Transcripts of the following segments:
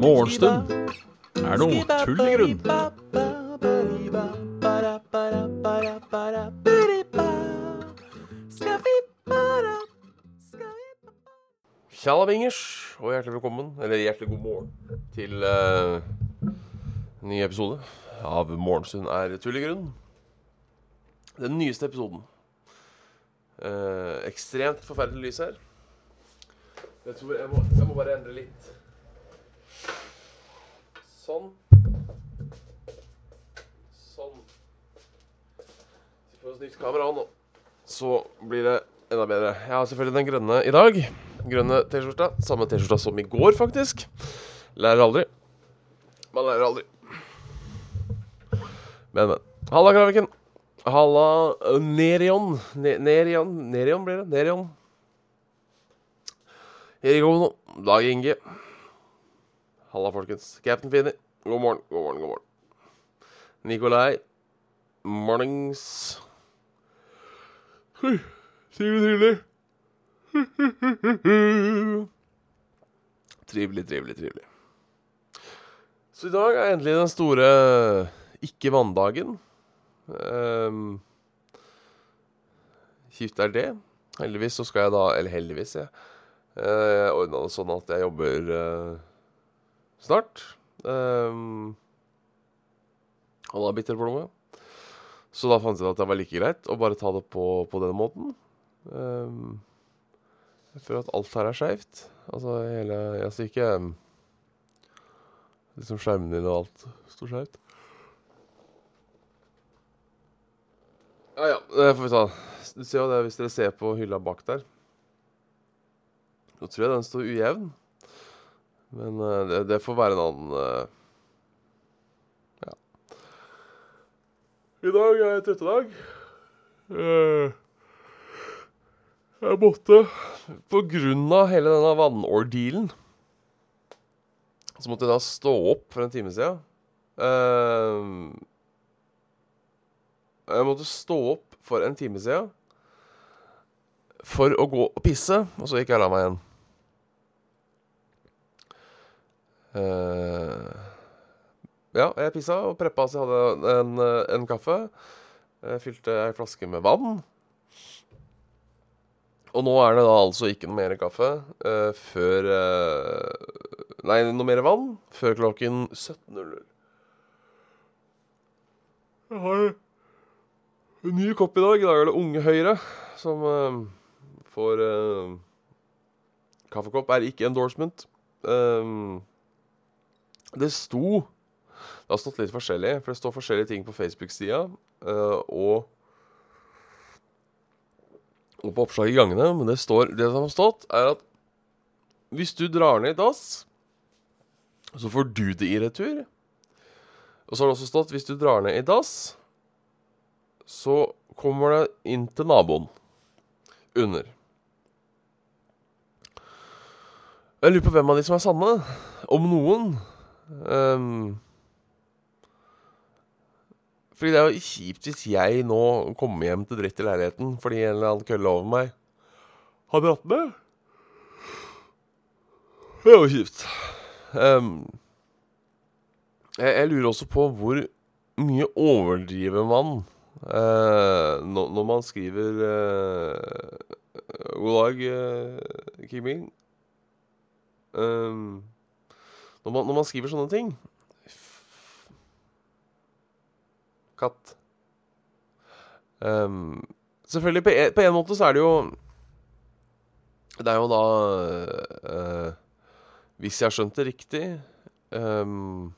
Morgenstund er noe tull i grunn. Tjallabingers, og hjertelig velkommen, eller hjertelig god morgen, til uh, en ny episode av Morgenstund er tull i grunn. Den nyeste episoden. Eh, ekstremt forferdelig lys her. Jeg tror jeg må, jeg må bare endre litt. Sånn. Sånn. Vi får oss nytt kamera nå. Så blir det enda bedre. Jeg har selvfølgelig den grønne i dag. Grønne T-skjorta. Samme T-skjorta som i går, faktisk. Lærer aldri. Man lærer aldri. Men, men. Halla, Kraviken. Halla, uh, Nerion. Ne Nerion. Nerion blir det. Nerion. Erik Ono. Dag Inge. Halla, folkens. Captain Finni. God morgen, god morgen, god morgen. Nikolai. Mornings. Trivelig, trivelig. Trivelig, trivelig, trivelig. Så i dag er endelig den store ikke-vanndagen. Kjipt er det. Heldigvis så skal jeg da Eller heldigvis, jeg. Jeg ordna det sånn at jeg jobber uh, snart. Um, han har bitterplomme. Så da fant jeg ut at det var like greit å bare ta det på, på denne måten. Um, jeg føler at alt her er skeivt. Altså hele Altså ikke Liksom skjermen din og alt står skeivt. Ja ja, det får vi ta. Du ser jo det hvis dere ser på hylla bak der. Nå tror jeg den står ujevn. Men uh, det, det, får være en annen uh, Ja. I dag er trettedag. Uh, jeg måtte, på grunn av hele denne vannordealen Så måtte jeg da stå opp for en time siden. Uh, jeg måtte stå opp for en time siden for å gå og pisse, og så gikk jeg og la meg igjen. Uh, ja, jeg pissa og preppa så jeg hadde en, en kaffe. Jeg fylte ei flaske med vann. Og nå er det da altså ikke noe mer kaffe uh, før uh, Nei, noe mer vann før klokken 17.00. Jeg har ny kopp i dag. I dag er det Unge Høyre som uh, får kaffekopp. Er ikke endorsement. det sto Det har stått litt forskjellig, for det står forskjellige ting på Facebook-sida. og og på oppslag i gangene, men det, står, det som har stått, er at hvis du drar ned i dass, så får du det i retur. Og så har det også stått hvis du drar ned i dass, så kommer det inn til naboen under. Jeg lurer på hvem av de som er sanne. Om noen. Um, fordi det er jo kjipt hvis jeg nå kommer hjem til dritt i leiligheten fordi en eller annen kølle over meg har dratt med. Det er jo kjipt. Um, jeg, jeg, lurer også på hvor mye overdriver man uh, når, man skriver uh, God dag, uh, Kim Il. Um, når, man, når man skriver sånne ting katt. Um, selvfølgelig, på en, på en, måte så er det jo Det er jo da uh, Hvis jeg har skjønt det riktig um,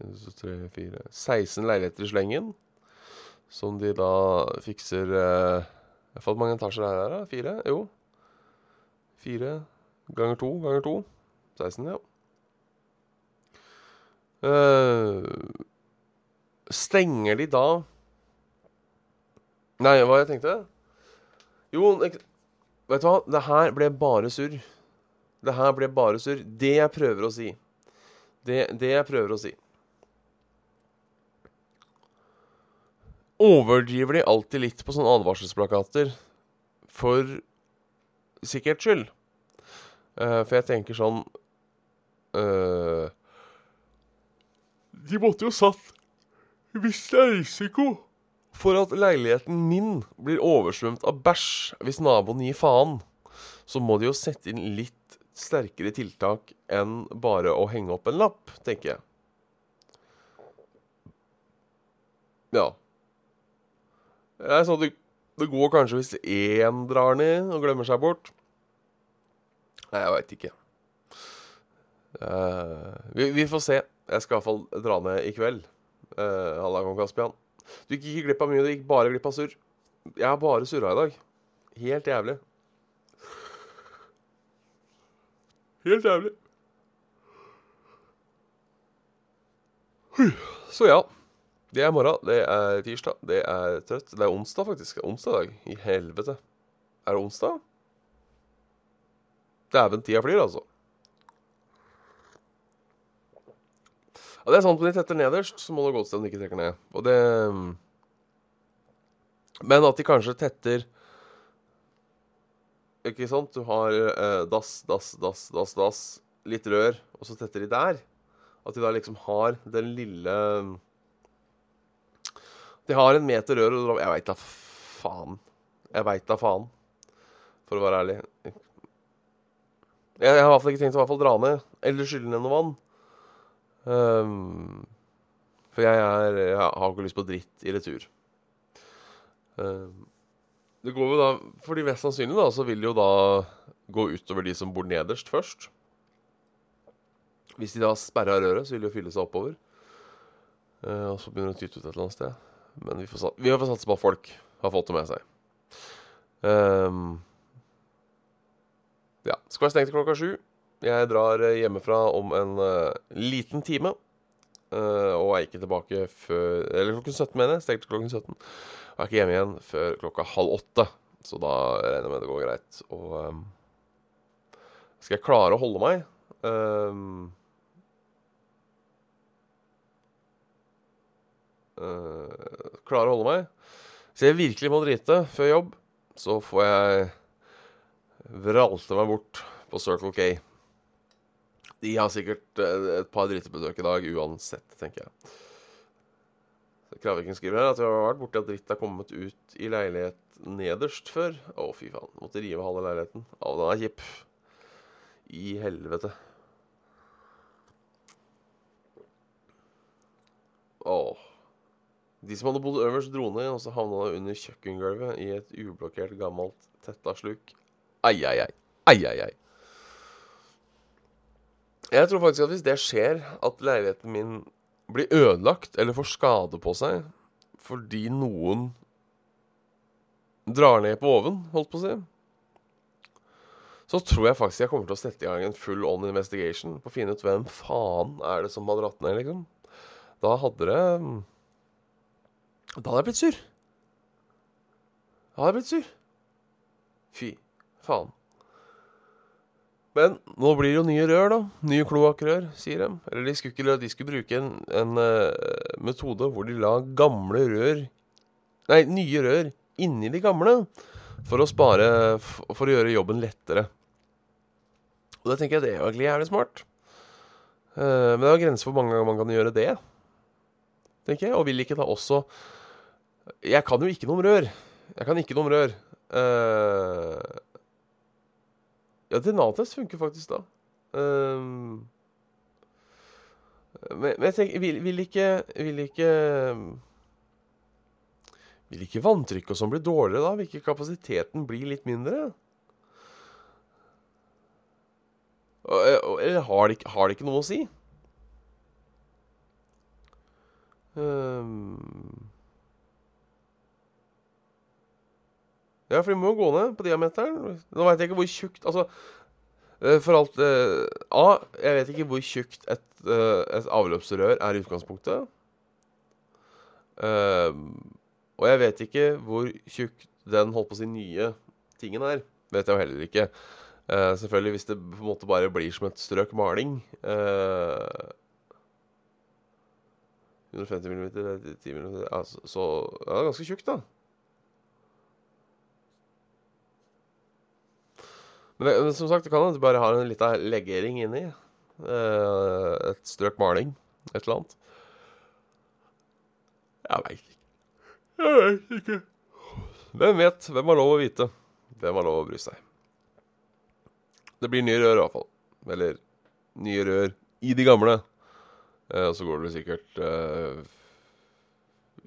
3, 4, 16 leiligheter i slengen. Som de da fikser eh, fått mange etasjer her, her da? Fire? Jo. Fire ganger to ganger to. 16, ja. Uh, Stenger de da Nei, hva jeg tenkte? Jo, vet du hva? Det her ble bare surr. Det her ble bare surr. Det jeg prøver å si Det, det jeg prøver å si Overdriver de alltid litt på sånne advarselsplakater for sikkerhets skyld. Uh, for jeg tenker sånn uh, De måtte jo satt Hvis det er risiko for at leiligheten min blir oversvømt av bæsj hvis naboen gir faen, så må de jo sette inn litt sterkere tiltak enn bare å henge opp en lapp, tenker jeg. Ja. Det er sånn at det, går kanskje hvis én drar ned og glemmer seg bort. Nei, jeg veit ikke. Uh, vi, vi, får se. Jeg skal iallfall dra ned i kveld. Uh, Halla, kong Kaspian. Du gikk ikke glipp av mye, du gikk bare glipp av surr. Jeg har bare surra i dag. Helt jævlig. Helt jævlig. Så ja. Det er morgen. Det er tirsdag. Det er trøtt. Det er onsdag, faktisk. Onsdag dag. I helvete. Er det onsdag? Dæven, tida flyr, altså. Ja, det er sant, men de tetter nederst, så må det gå til de ikke trekker ned. Og det Men at de kanskje tetter Ikke sant? Du har eh, dass, dass, dass, dass, dass, litt rør, og så tetter de der. At de da liksom har den lille De har en meter rør, og Jeg veit da faen. Jeg veit da faen, for å være ærlig. Jeg, jeg har i hvert fall ikke tenkt å fall dra ned, eller skylle ned noe vann. Um, for jeg, er, jeg, har ikke lyst på dritt i retur. Um, det går jo da Fordi mest sannsynlig da, så vil det jo da gå utover de som bor nederst først. Hvis de da sperrer av røret, så vil det jo fylle seg oppover. Uh, og så begynner det å tyte ut et eller annet sted. Men vi får, får satse på at folk har fått det med seg. Um, ja. Skal være stengt klokka sju. Jeg drar eh, hjemmefra om en uh, liten time. Uh, og er ikke tilbake før Eller klokken 17, mener jeg. Stengt klokken 17. Og er ikke hjemme igjen før klokka halv åtte. Så da regner jeg med det går greit. Og um, skal jeg klare å holde meg um, uh, klarer å holde meg. Så jeg virkelig må drite før jobb, så får jeg vralte meg bort på Circle K. De har sikkert eh, et par dritebesøk i dag uansett, tenker jeg. Kraviken skriver her at vi har vært borti at dritt er kommet ut i leilighet nederst før. Å, fy faen. Måtte rive halve leiligheten. Å, den er kjip. I helvete. Åh. De som hadde bodd øverst, dro ned, og så havna de under kjøkkengulvet i et ublokkert, gammelt tetta sluk. Ai, ai, ai. Ai, ai, ai. Jeg tror faktisk at hvis det skjer, at leiligheten min blir ødelagt eller får skade på seg fordi noen drar ned på oven, holdt på å si, så tror jeg faktisk jeg kommer til å sette i gang en full on investigation på å finne ut hvem faen er det som har dratt ned, liksom. Da hadde det Da hadde jeg blitt sur. Da hadde jeg blitt sur. Fy faen. Men nå blir det jo nye rør, da. Nye kloakkrør, sier de. Eller de skulle, ikke, de skulle bruke en, en uh, metode hvor de la gamle rør Nei, nye rør inni de gamle. For å spare For å gjøre jobben lettere. Og da tenker jeg det er egentlig jævlig smart. Uh, men det er grenser for hvor mange ganger man kan gjøre det. Tenker jeg. Og vil ikke da også Jeg kan jo ikke noe om rør. Jeg kan ikke noe om rør. Uh, ja, DNA-test funker faktisk da. Uh, men, men, jeg tenker Vil, vil ikke Vil ikke Vil ikke vanntrykket og sånn dårligere da? Vil ikke kapasiteten bli litt mindre? Eller har det, har det ikke noe å si? Um, Ja, for de må jo gå ned på diameteren. Nå veit jeg ikke hvor tjukt Altså, eh, for alt uh, A, jeg vet ikke hvor tjukt et, uh, et avløpsrør er i utgangspunktet. Uh, og jeg vet ikke hvor tjukk den holdt på å si nye tingen er. Vet jeg jo heller ikke. selvfølgelig hvis det på en måte bare blir som et strøk maling. 150 mm, 10 mm altså, Så ja, det er ganske tjukt, da. Men, det, som sagt, det kan hende du bare har en lita legering inni. Eh, et strøk maling. Et eller annet. Jeg veit ikke. Jeg veit ikke. Hvem vet? Hvem har lov å vite? Hvem har lov å bry seg? Det blir nye rør, i hvert fall. Eller nye rør i de gamle. Eh, og så går det sikkert eh,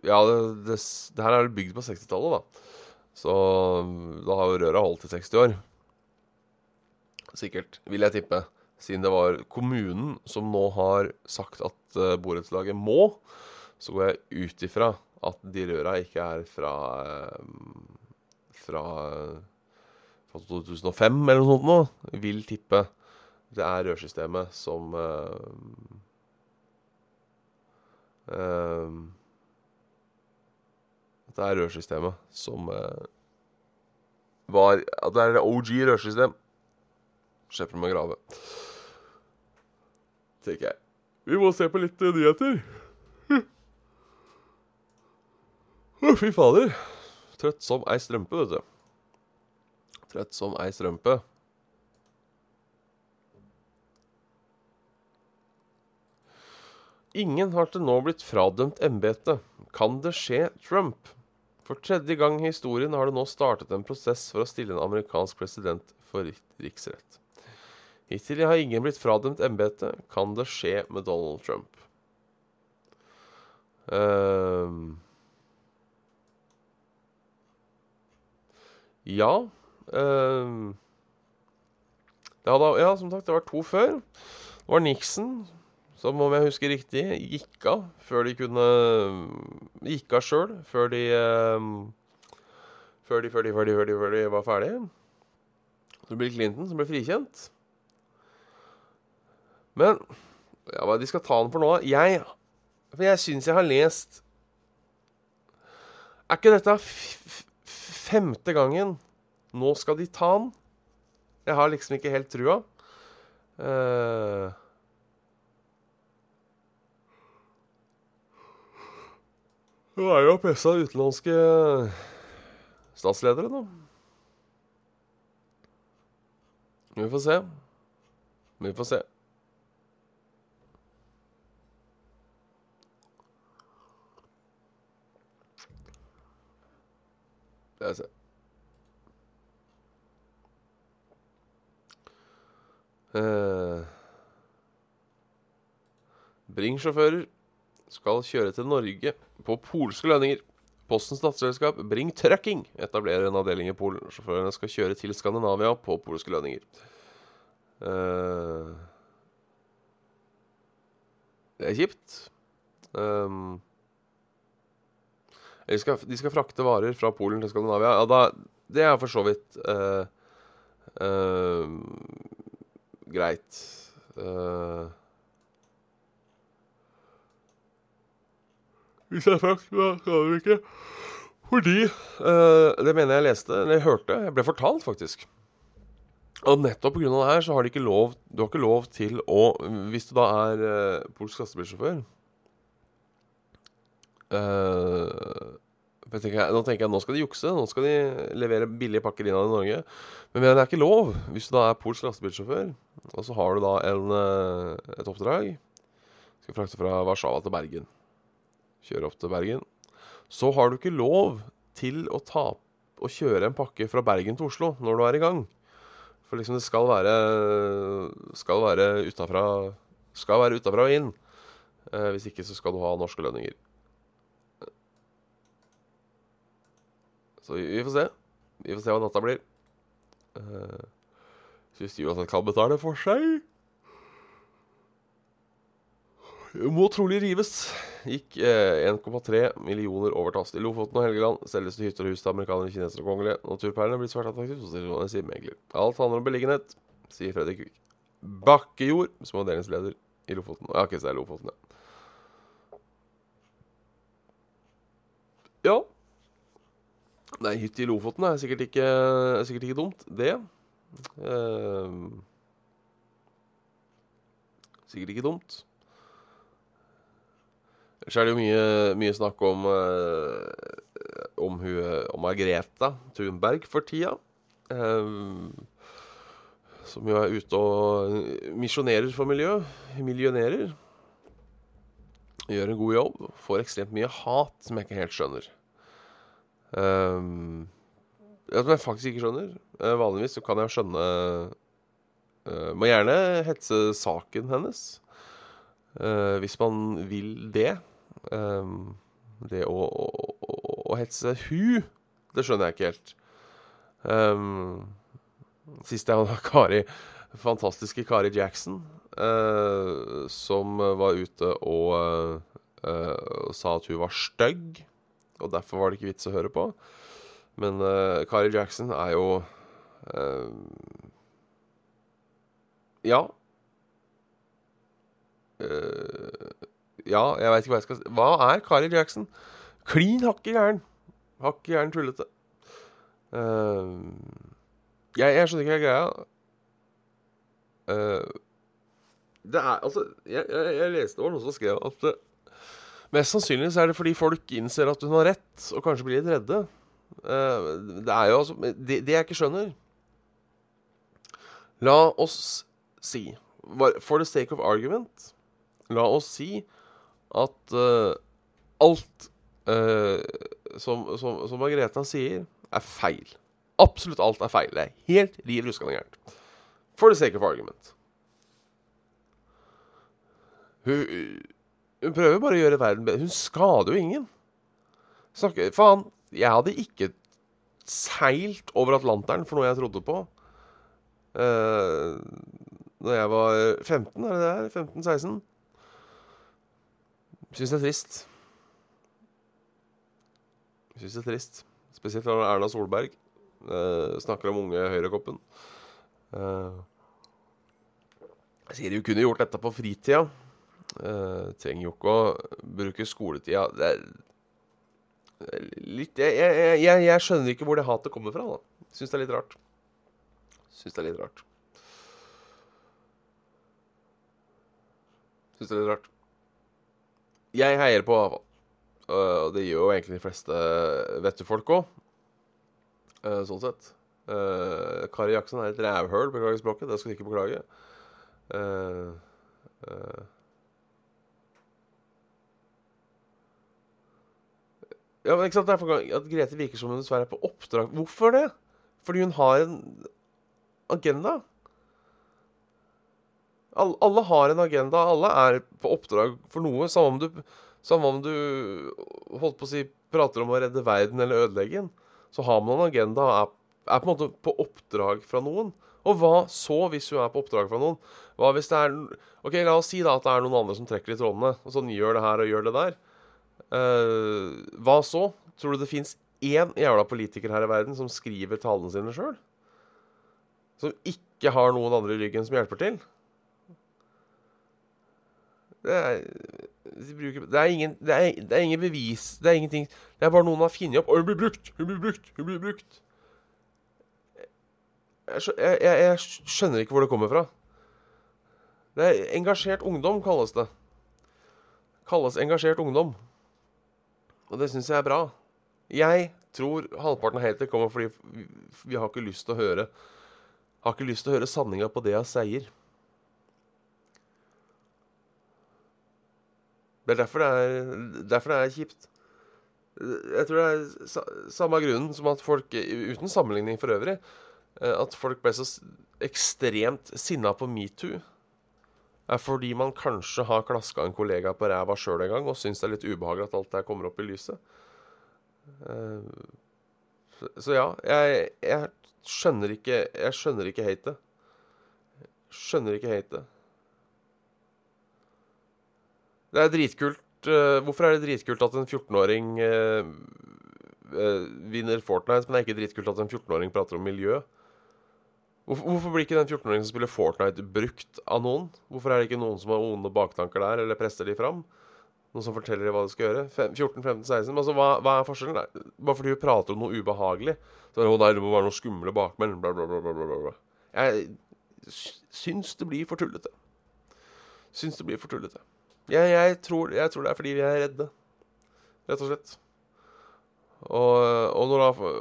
Ja, det, det, det her er bygd på 60-tallet, da. Så da har jo røra holdt i 60 år. Sikkert, vil jeg tippe. Siden det var kommunen som nå har sagt at uh, borettslaget må, så går jeg ut ifra at de røra ikke er fra uh, fra, fra 2005 eller noe sånt nå. Vil tippe det er rørsystemet som uh, Det er rørsystemet som var At det er OG rørsystem. Slipper de å grave. Tenker jeg. Vi må se på litt uh, nyheter. Å, fy fader. Trøtt som ei strømpe, vet du. Trøtt som ei strømpe. Ingen har til nå blitt fradømt embetet. Kan det skje Trump? For tredje gang i historien har det nå startet en prosess for å stille en amerikansk president for riksrett. Hittil har ingen blitt fradømt embetet. Kan det skje med Donald Trump? Uh, ja uh, det hadde, Ja, som sagt, det var to før. Det var Nixon, som om jeg husker riktig, gikk av før de kunne Gikk av sjøl før de uh, før de, før de, før de, før de, før de var ferdige. Så Bill Clinton som ble frikjent. Men ja, hva de skal ta den for nå Jeg For jeg syns jeg har lest Er ikke dette femte gangen nå skal de ta den? Jeg har liksom ikke helt trua. Uh, Hun er jo pressa utenlandske statsledere, da. Vi får se. Vi får se. Skal vi se. Uh, Bring-sjåfører skal kjøre til Norge på polske lønninger. Postens datterselskap Bring Trucking etablerer en avdeling i Polen. Sjåførene skal kjøre til Skandinavia på polske lønninger. Uh, det er kjipt. Um, skal, de skal, frakte varer fra Polen til Skandinavia. Ja, da, det er for så vidt uh, uh, greit. Uh, hvis det er frakt, da skal vi ikke. Fordi Det mener jeg leste, eller jeg hørte. Jeg ble fortalt, faktisk. Og nettopp pga. det her så har de ikke lov Du har ikke lov til å Hvis du da er polsk lastebilsjåfør Uh, tenker, nå tenker jeg nå skal de jukse. Nå skal de levere billige pakker innad i Norge. Men det er ikke lov hvis du da er polsk lastebilsjåfør, og så har du da en, uh, et oppdrag. Skal frakte fra Warszawa til Bergen. Kjøre opp til Bergen. Så har du ikke lov til å ta å kjøre en pakke fra Bergen til Oslo når du er i gang. For liksom det skal være Skal være utafra og inn. Eh, hvis ikke så skal du ha norske lønninger. Så vi, vi, får se. Vi får se hva natta blir. Uh, Syns de at han kan betale for seg? Må trolig rives. Gikk eh, 1,3 millioner over tast. I Lofoten og Helgeland selges det hytter og hus til amerikanere, kinesere og kongelige. Naturperlene blir svært attraktive, sier megler. Alt handler om beliggenhet, sier Fredrik Vik. Bakkejord, som avdelingsleder i Lofoten. Ja, ikke så er Lofoten, ja. Ja, Nei, hytte i Lofoten er sikkert ikke, er sikkert ikke dumt, det. Uh, sikkert ikke dumt. Ellers er det jo mye, mye snakk om uh, om, hun, om Margreta Thunberg for tida. Uh, som jo er ute og misjonerer for miljø. Millionærer. Gjør en god jobb. Får ekstremt mye hat som jeg ikke helt skjønner. Um, som jeg faktisk ikke skjønner. Uh, vanligvis så kan jeg skjønne uh, Må gjerne hetse saken hennes. Uh, hvis man vil det. Um, det å, å, å, å, hetse hu, det skjønner jeg ikke helt. Um, sist jeg hadde Kari fantastiske Kari Jackson, som var ute og sa at hun var stygg, og derfor var det ikke vits å høre på. Men uh, Kari Jackson er jo Ja. ja, jeg veit ikke hva jeg skal si. Hva er Kari Jackson? Klin hakke gæren. Hakke gæren tullete. jeg, jeg skjønner ikke hva greia. Uh, det er Altså, jeg, jeg, jeg leste det var noen som skrev at uh, Mest sannsynlig så er det fordi folk innser at hun har rett, og kanskje blir litt redde. Uh, det er jo altså det, det, jeg ikke skjønner La oss si, for the sake of argument La oss si at alt som, som, som Margrethe sier, er feil. Absolutt alt er feil. Det er helt riv ruskende gærent. For the sake of argument. Hun, hun prøver bare å gjøre verden bedre. Hun skader jo ingen. Snakker, faen, jeg hadde ikke seilt over Atlanteren for noe jeg trodde på. Uh, når jeg var 15, er det det her? 15-16. Syns det er trist. Syns det er trist. Spesielt når Erna Solberg uh, snakker om unge Høyrekoppen. Uh, jeg sier hun kunne gjort dette på fritida. Uh, trenger jo ikke å bruke skoletida. Det er litt jeg, jeg, jeg, jeg, skjønner ikke hvor det hatet kommer fra. da Syns det er litt rart. Syns det er litt rart. Syns det er litt rart. Jeg heier på Ava. Uh, og det gjør jo egentlig de fleste vettefolk òg. Uh, sånn sett. Uh, Kari Jackson er et rævhøl, beklager språket. Det skal du ikke beklage. Uh, ja, men ikke sant, Derfor at Grete virker som hun dessverre er på oppdrag. Hvorfor det? Fordi hun har en agenda. Alle, alle har en agenda. Alle er på oppdrag for noe. Samme om du, samme om du holdt på å si prater om å redde verden eller ødelegge den, så har man en agenda og er, er på en måte på oppdrag fra noen. Og hva så hvis hun er på oppdrag fra noen? Hva hvis det er Ok, la oss si da at det er noen andre som trekker i trådene, og sånn gjør det her og gjør det der. Uh, hva så? Tror du det fins én jævla politiker her i verden som skriver talene sine sjøl? Som ikke har noen andre i ryggen som hjelper til? Det er, de bruker, det, er ingen, det, er, det er ingen bevis. Det er ingenting Det er bare noen har funnet opp. 'Å, hun blir brukt! Hun blir brukt! Hun blir brukt!' Jeg, jeg, jeg, skjønner ikke hvor det kommer fra. Det er Engasjert ungdom, kalles det. Kalles engasjert ungdom. Og det syns jeg er bra. Jeg tror halvparten av hater kommer fordi vi har ikke lyst til å høre Har ikke lyst til å høre sanninga på det jeg sier. Det er derfor det er, derfor det er kjipt. Jeg tror det er samme grunnen som at folk, uten sammenligning for øvrig, Eh, at folk ble så ekstremt sinna på metoo, er fordi man kanskje har klaska en kollega på ræva sjøl en gang og syns det er litt ubehagelig at alt det her kommer opp i lyset. Eh, så ja, jeg, jeg skjønner ikke Jeg skjønner ikke hatet. Skjønner ikke hatet. Det er dritkult. Eh, hvorfor er det dritkult at en 14-åring vinner Fortnite, men det er ikke dritkult at en 14-åring prater om miljø? Hvorfor, hvorfor blir ikke den 14-åringen som spiller Fortnite, brukt av noen? Hvorfor er det ikke noen som har onde baktanker der, eller presser de fram? Noen som forteller dem hva de skal gjøre? 14, 15, 16 altså, hva, hva, er forskjellen? Nei, bare fordi hun prater om noe ubehagelig. Så er det, nei, det må være noe skumle bakmenn. Bla, bla, bla, bla, bla. Jeg syns det blir for tullete. Syns det blir for tullete. Jeg, jeg, tror, jeg tror det er fordi vi er redde. Rett og slett. Og, og når, da,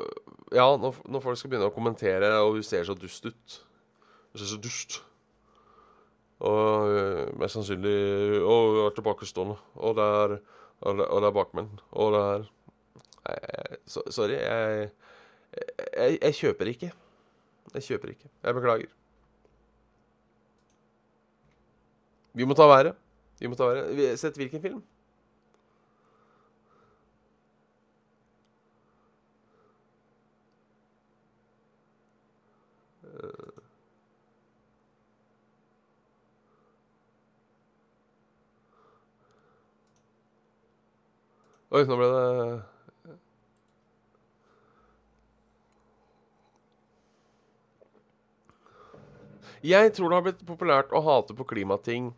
ja, når, når, folk skal begynne å kommentere, og hun ser så dust ut Hun ser er dust. Og øh, mest sannsynlig Og er tilbakestående. Og det er, og det, er bakmenn. Og det er jeg- so- sorry. Jeg, jeg, jeg kjøper ikke. Jeg kjøper ikke. Jeg beklager. Vi må ta været. Vi må ta været. Sett hvilken film? Oi, nå ble det Jeg tror det har blitt populært å hate på klimating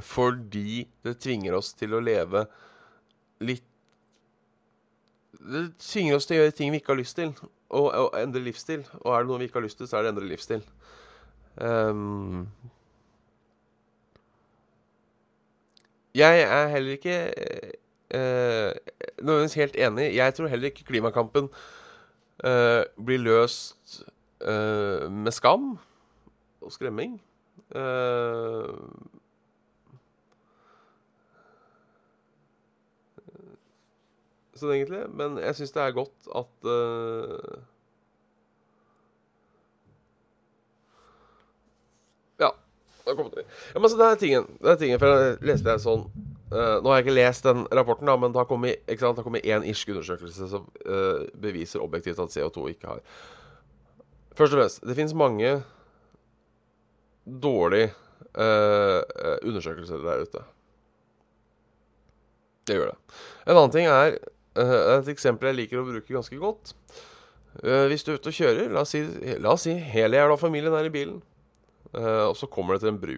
fordi det tvinger oss til å leve litt Det tvinger oss til å gjøre ting vi ikke har lyst til, og, og endre livsstil. Og er det noe vi ikke har lyst til, så er det endre livsstil. Ehm, jeg er heller ikke uh, nødvendigvis helt enig. Jeg tror heller ikke klimakampen eh, blir løst eh, med skam og skremming. Eh, sånn egentlig. Men jeg syns det er godt at eh, Ja. Da kom det. Ja, men så det er tingen. Det er tingen, for jeg leste jeg sånn uh, Nå har jeg ikke lest den rapporten, da, men det har kommet, ikke sant, det har kommet én irsk undersøkelse som uh, beviser objektivt at CO2 ikke har Først og fremst, det finnes mange dårlige uh, undersøkelser der ute. Det gjør det. En annen ting er eh, et eksempel jeg liker å bruke ganske godt. Hvis du er ute og kjører, la oss si, la oss si hele jævla familien er i bilen, og så kommer det til en bru.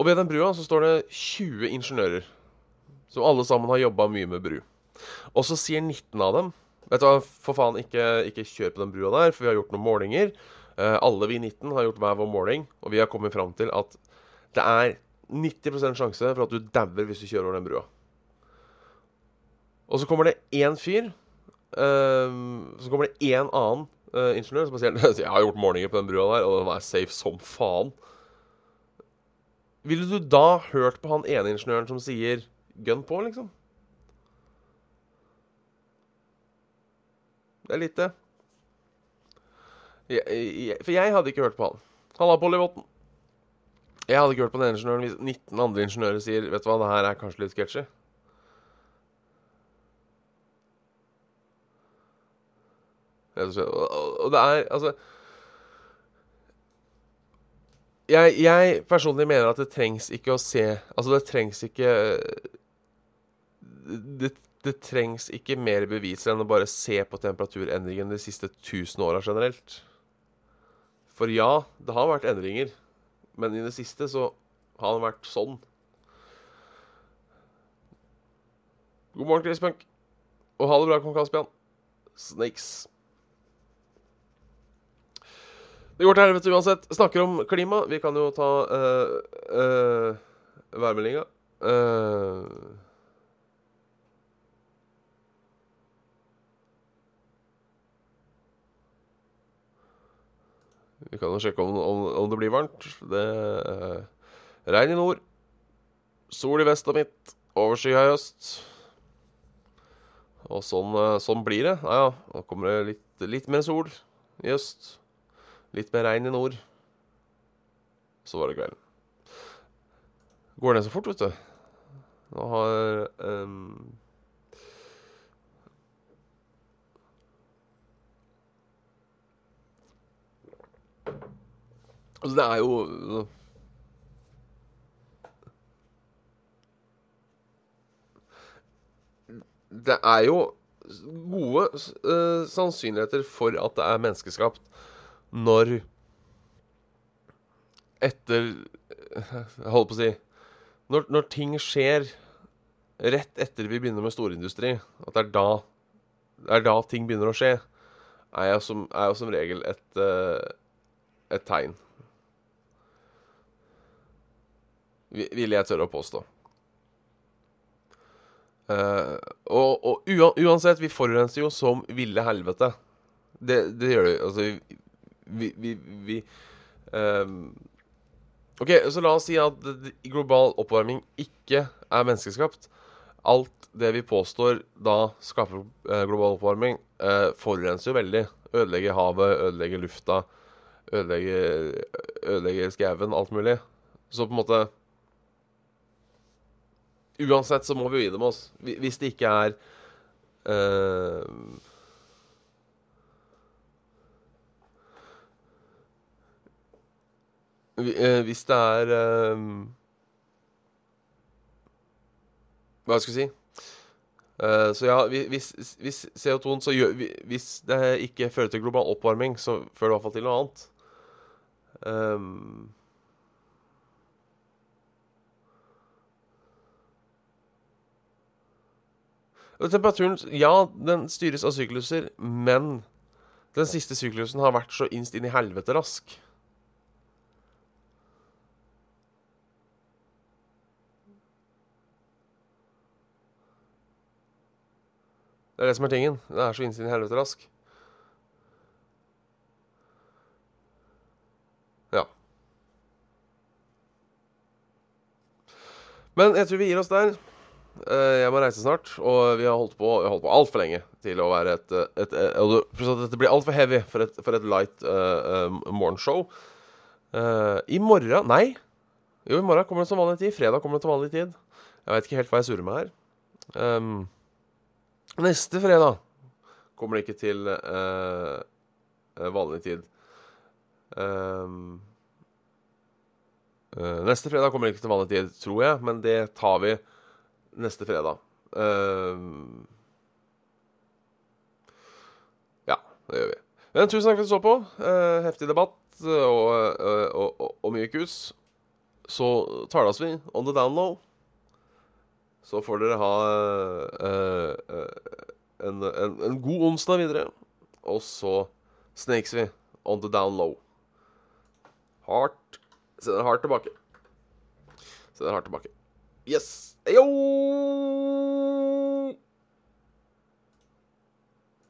Og ved den brua så står det 20 ingeniører, som alle sammen har jobba mye med bru. Og så sier 19 av dem Vet du hva, for faen, ikke, ikke kjør på den brua der, for vi har gjort noen målinger. Eh, alle vi 19 har gjort hver vår måling, og vi har kommet fram til at det er 90% sjanse for at du dauer hvis du kjører over den brua. Og så kommer det én fyr ehm, Så kommer det én annen eh, ingeniør som sier Jeg har gjort målinger på den brua der, og den er safe som faen. Ville du da hørt på han ene ingeniøren som sier 'gun på', liksom? Det er litt det. For jeg hadde ikke hørt på han. Halla, Pollyvotten. Jeg hadde ikke hørt på den ingeniøren hvis 19 andre ingeniører sier Vet du hva, det her er kanskje litt sketchy. Rett og slett. Og, og- det er altså jeg, jeg personlig mener at det trengs ikke å se Altså, det trengs ikke det, det trengs ikke mer beviser enn å bare se på temperaturendringen de siste 1000 åra generelt. For ja, det har vært endringer, men i det siste så har det vært sånn. God morgen, Chris Punk. Og ha det bra, kong Kaspian. Snakes. Det går til helvete uansett. Snakker om klima. Vi kan jo ta uh, uh, værmeldinga. Uh, vi kan jo sjekke om, om, om det blir varmt. Det uh, Regn i nord. Sol i vest og midt. Overskya i øst. Og sånn, sånn blir det. Ja, ja. Nå kommer det litt, litt mer sol i øst. Litt mer regn i nord. Så var det kvelden. Går ned så fort, vet du. Nå har um Altså, det er jo Det er jo gode uh, sannsynligheter for at det er menneskeskapt når etter Jeg holder på å si når, når ting skjer rett etter vi begynner med storindustri, at det er da, det er da ting begynner å skje, er jo som, som regel et, eh, et tegn. Vil jeg tørre å påstå. Uh, og og uansett, vi forurenser jo som ville helvete. Det, det gjør vi. Altså, vi- Vi, ehm, OK, så la oss si at global oppvarming ikke er menneskeskapt. Alt det vi påstår da skaper eh, global oppvarming, uh, forurenser jo veldig. Ødelegger havet, ødelegger lufta, ødelegger, ødelegger skauen, alt mulig. Så på en måte Uansett så må vi jo gi dem oss. Hvis det ikke er eh, hvi- eh, Hvis det er eh, Hva skal jeg si? Eh, så ja, hvis, hvis CO2-en så gjør Hvis det ikke fører til global oppvarming, så fører det i hvert fall til noe annet. Um, temperaturen Ja, den styres av sykluser, men den siste syklusen har vært så innst inn i helvete rask. Det er det som er tingen. Det er så inn helvete rask. Ja. Men jeg tror vi gir oss der. Eh, Jeg må reise snart, og vi har holdt på, har holdt på altfor lenge til å være et, eh, et, et Dette blir altfor heavy for et, for et light uh, morgenshow. Uh, I morgen Nei. Jo, i morgen kommer det som vanlig tid. Fredag kommer det til vanlig tid. Jeg veit ikke helt hva jeg surrer med her. Um, neste fredag kommer det ikke til eh, vanlig tid. Um, uh, neste fredag kommer det ikke til vanlig tid, tror jeg, men det tar vi neste fredag. Um, ja, det gjør vi. Men tusen takk for at du så på. Heftig debatt og, og, og, og mye kus. Så tales vi on the down low. Så får dere ha uh, uh, en, en, en god onsdag videre. Og så snakes vi on the down low. Hardt. Sender hardt tilbake. Sender hardt tilbake. Yes. Yo!